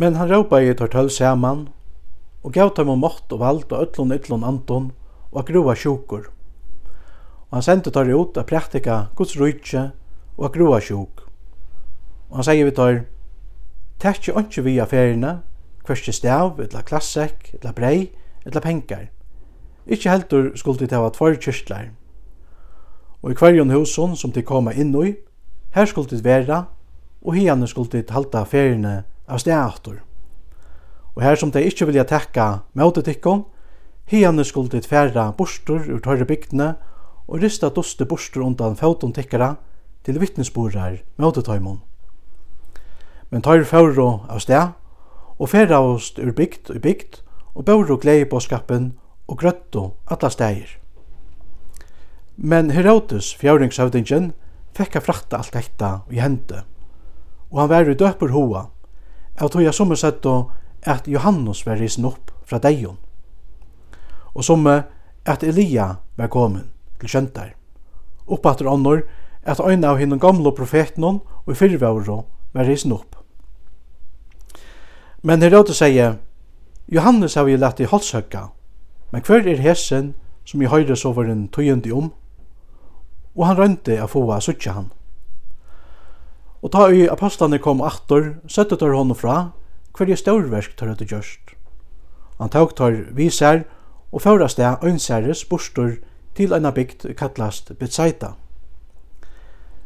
Men han råpaði tar tøll saman, og gav dem om mått og vald og öllun yllun anton, og at grua sjukur. Og han sendte tar ut a praktika Guds rujtje og a grua sjuk. Og han sier vi tar, Tekki onki vi affærina, hverski stav, etla klassek, etla brei, etla pengar. Ikki heldur skuldi teva tvær kyrstlar. Og i kvarjon husun som de koma inn i, her skuldi vera, og hianne skuldi halda affærina av stedator. Og her som de ikkje vilja tekka møte ikkon, hianne skulle dit færa bostur ur tørre bygdene og rista duste bostur undan fauton tikkara til vittnesborar møte tøymon. Men tøyr færo av sted, og færa oss ur bygd og bygd, og bæro glei på skappen og grøtto alla stegir. Men Herodes, fjøringshøvdingen, fekk jeg frakta alt dette i hende, og han var i døper hoa, av tog jeg som er sett at Johannes var risen opp fra deion, og som at Elia var kommet til kjøntar. Oppatter ånder at øyne av henne gamle profeten og i fyrvåre var risen opp. Men Herodes sier, Johannes har vi lett i halshøkka, men hver er hesen som i høyre sover en tøyende om? Og han rønte å få av suttje han. Og ta i apostlene kom aftur, søtte tar hånden fra, hverje størverk tar høyde gjørst. Han tok tar viser, og føra det øynseres bostor til en bygd kattlast Betsaida.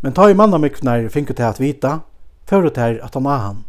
Men ta i mannamikvnar finke til at vita, føra til at han han.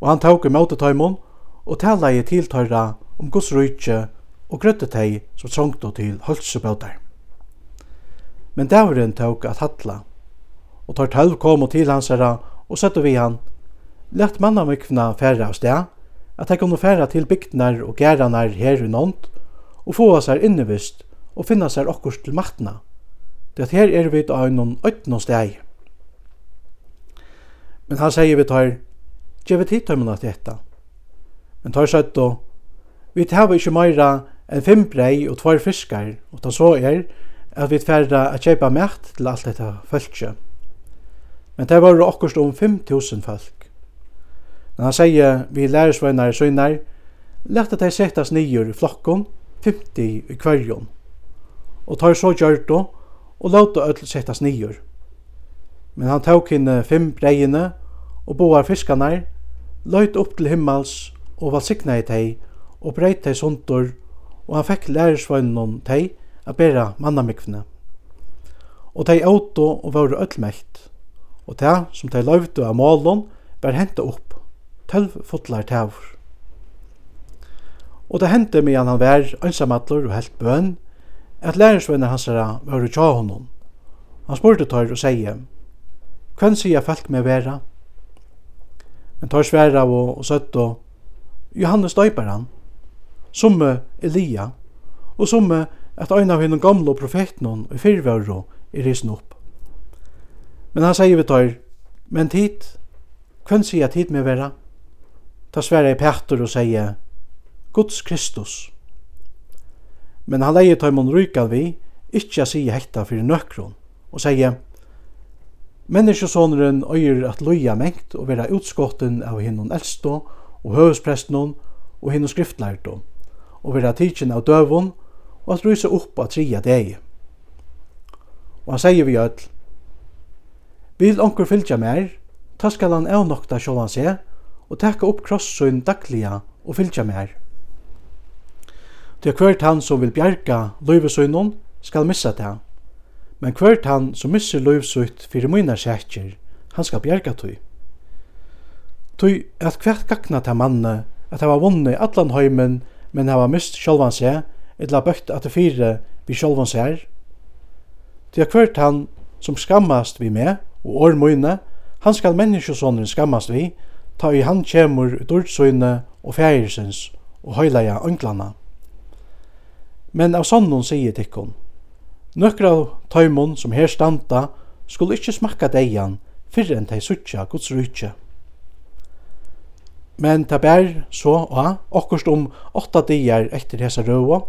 Og han tok i møte tøymon, og tala i tiltøyra om Guds rujtje og grøtte teg som trångte til holdsebøter. Men dævren tok at hatla, og tar tølv kom til hans herra, og søtte vi han, Lett manna mykvna færre av sted, at jeg kunne færa til bygdnar og gæranar her i og få oss her innevist, og finna seg okkurs til matna. Det at her er vi av noen øytna steg. Men han sier vi tar, «Gjevet tid tøymena til etta». Men tar søtt og, «Vi tar ikke meira enn fem brei og tvær fiskar, og ta så er at vi færa a kjeipa mært til alt dette føltje.» men det var okkurst om 5000 folk. Men han sier vi lærersvennar søgnar, lette de settast nyer i flokkon, 50 i kvarjon, og tar så gjørto, og lauta öll settast nyer. Men han tok henne fem breiene, og boar fiskarnar, løyt opp til himmels, og valsikna i tei, og breit tei sundur, og han fekk lærersvennan tei, a bera mannamikvene. Og tei auto og varu öll mekt og det som de løyvde av målen var hentet opp, tølv fotlar tævur. Og det hendte mig han var ønsamatler og helt bøn, at lærersvenner hans var var tja honom. Han spurte tøyr og sier, «Hvem sier folk med vera?» Men tøyr sværa og, og søtt og, «Johannes døyper han, som Elia, og som at ein av henne gamle profeten og fyrvøro er risen opp.» Men han sier vi tar, men tid, hvem sier tid med vera? Ta sverre i Petter og sier, Guds Kristus. Men han leier tar mon rykal vi, ikkje sier hekta fyrir nøkron, og sier, Menneskesåneren øyer at loja mengt og vera utskotten av hinnon eldstå og høvesprestnon og hinnon skriftlærtom, og vera tidsin av døvun og at rysa upp av tria deg. Og han sier vi öll, Vil onkur fylgja mer, ta skal han avnokta sjålan se, og teka opp krossun dagliga og fylgja mer. Til hvert han som vil bjerga løyvesunnen, skal missa det. Men hvert han som misser løyvsutt fyrir munar sætjer, han skal bjerga tøy. Tøy at hvert gakna ta manne, at hava vunni allan heimen, men hava mist sjálvan seg, etla bøtt at det fire vi sjálvan seg. Til hvert han som skammast vi med, og år møyne, han skal menneskesånden skammast vi, ta i han kjemur dårdsøyne og fægersens og høyleia ønglana. Men av sånnen sier tikkun, nøkra av tøymon som her standa skulle ikkje smakka deian fyrr enn tei suttja Guds rutje. Men ta bær så og okkurst om åtta dier etter hesa røva,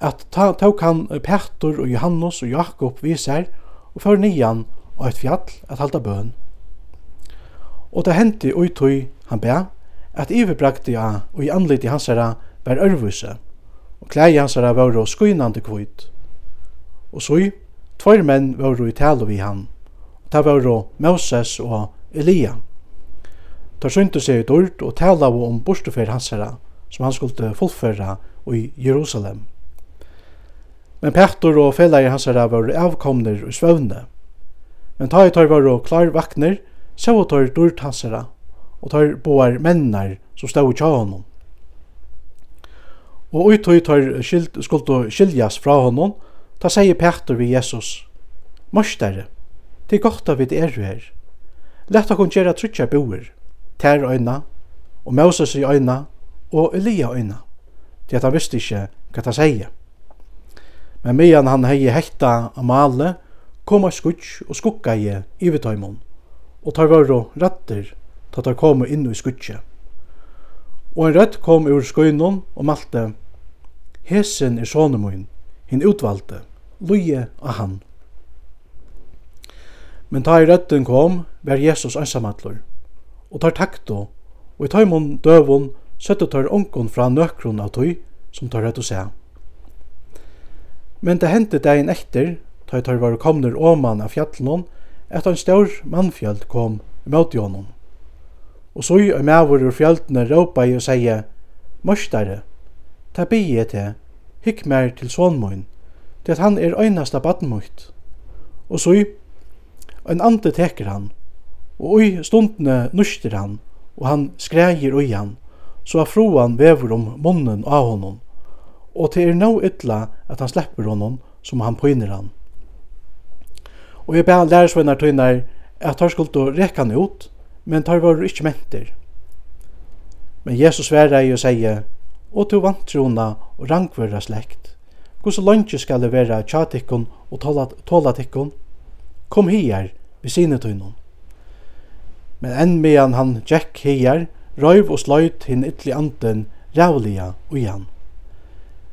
at ta, ta kan Petur og Johannes og Jakob viser og fyrir nian og eit fjall at halda bøn. Og det hendi ui tui han bæ, at iverbragti ja og i anliti hansara var ørvuse, og klei hansara var og skuinande kvitt. Og så, tvoir menn var i talo vi han, og ta var Moses og Elia. Ta synte seg ut ord og tala om borstofer hansara, som han skulle fullføra i Jerusalem. Men Petter og felagir hansara var avkomner og svøvne, Men ta i tar var og klar vakner, så var tar dyrt hansera, og tar boar mennar som stod tja honom. Og ut og tar skild, skuld skiljas fra honom, ta sier Peter vi Jesus, Mostere, det er godt av vi er her. Lett okon gjera trutja boer, ter øyna, og Moses i øyna, og Elia øyna. til at han visste ikke hva han sier. Men medan han hei hekta Amale, kom av skutsk og skukka i ivetøymon, og tar vare rattir ta tar kom inn i skutskje. Og en rødt kom ur skøynon og malte, Hesen er sonemoin, hinn utvalde, loje av han. Men ta i rødden kom, var Jesus ansamadlor, og tar takto, og i taimon døvon søtte tar onkon fra nøkron av tøy, som tar rødt å se. Men det hendte dagen etter, ta i tar var komner åman av fjallen, at en stor mannfjall kom imot i honom. Og så er mævur ur fjallene råpa i og sier, Mørstare, ta bie til, hikk mer til sonmoin, til at han er øynasta badmoitt. Og så i, en ande teker han, og i stundene nuster han, og han skreier ui han, så at froan vever om munnen av honom, og til er nå ytla at han slipper honom som han pyner han. Og jeg bare lærersvennar tøynar at tar skuld å han ut, men tar var ikkje menter. Men Jesus sverar i og sier, og to vantrona og rangvøra slekt. Hvordan langt skal det være tjatikkon og tålatikkon? Kom hier, vi sine tøynon. Men enn medan han tjekk hier, røyv og sløyt hin ytli anden rævliga og igjen.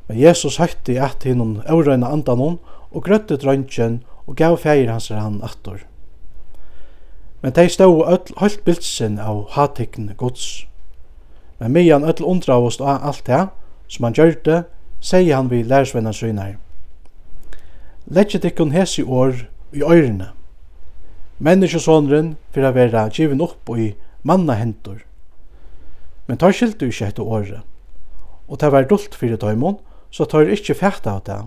Men Jesus høytti at hinnom aurøyna andanon og grøttet røntgen og gav fægir hans han attor. Men tei stod öll halt bildsin av hatikn gods. Men mian öll undravost av alt det som han gjørte, sier han vi lærsvenna synar. Leggje tikkun hesi år i øyrene. Menneskesånren fyrir a vera givin upp i manna hendur. Men tar skiltu ikkje etter året. Og det var dult fyrir tøymon, så tar ikkje fækta av det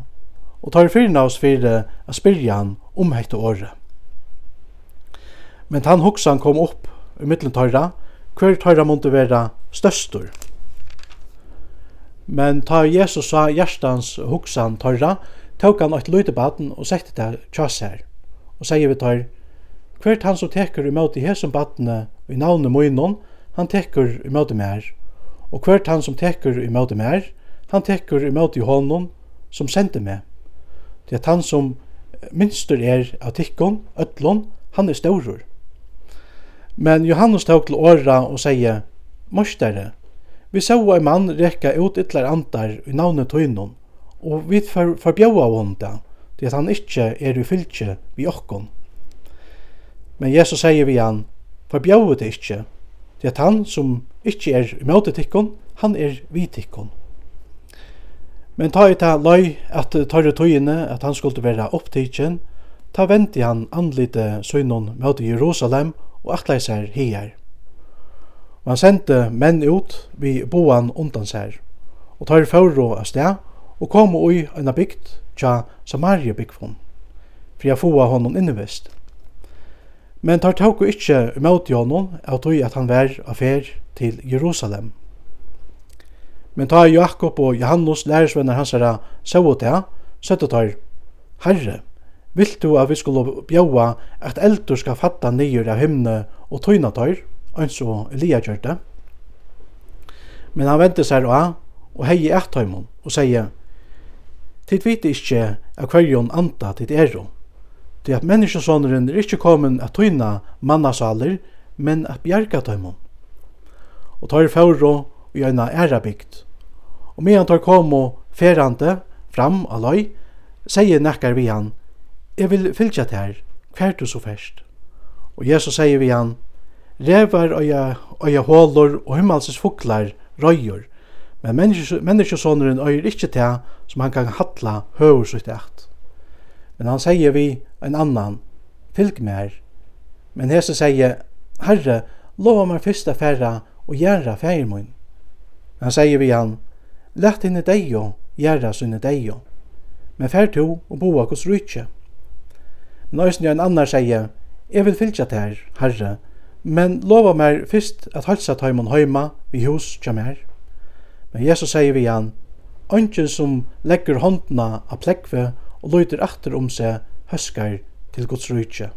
og tar fyrir oss fyrir a spyrja han om hekta året. Men han hoksan kom opp i middelen tøyra, hver tøyra måtte vera størstur. Men ta Jesus sa hjertans hoksan tøyra, tok han eit lute baden og sette det tjass her, og sier vi tøyr, hvert han som teker i i hesum badene i navnet moinon, han teker i i mer, og hvert han som teker i i mer, han teker imot i honom som sendte meg. Det er han som minster er av tikkon, ötlon, han er staurur. Men Johannes tók til åra og sier, Mostere, vi så ein mann rekka ut ytlar andar i navnet tøynum, og vi for, av vonda, det at han ikkje er i fylkje vi okkon. Men Jesus sier vi han, forbjóa det ikkje, det at han som ikkje er i møte tikkon, han er vi tikkon. Men ta i ta løy at tørre tøyene at han skulle være opptidsen, ta venti han anlite søgnon møte Jerusalem og atlei seg her. Og han sendte menn ut vi boan undan seg, og tar førro av sted, og kom ui enn bygd tja Samaria bygdfon, for jeg foa honom innevist. Men tar tauko ikkje møte honom av tøy at han vær av fer til Jerusalem. Men ta Jakob og Johannes, lærersvenner hans herra, sjå det, søtte tar, Herre, vill du at vi skulle bjaua at eldur skal fatta nyer av himne og tøyna tøyr, ans og Elia gjør det. Men han venter seg av, og hei et tøymon, og sier, Tid vite ikkje av hverjon anta tid ero, til at menneskesåneren er ikkje kommet at tøyna mannasaler, men at bjerga tøymon. Og tar færo og gjøyna æra bygd, Og medan tar kom og ferande fram av løy, sier nekkar vi han, «Jeg vil fylgja til hver du så fest?» Og Jesus sier vi han, «Revar og øya hålor og himmelses fuklar røyur, men menneskesåneren øyer ikkje til som han kan hatla høver sitt eit. Men han sier vi en annan, «Fylg mer!» Men hese sier, «Herre, lova meg fyrsta færa og gjerra fægir mun.» Han sier vi han, Lett henne deio, gjerra sinne deio. Men fær to og boa hos rutje. Men òsne en annar sier, jeg vil fylgja tær, herre, men lova meg fyrst at halsa taimon heima vi hus kja mer. Men Jesus sier vi han, Ongen som legger håndna av plekve og løyter atter om seg høskar til Guds rujtje.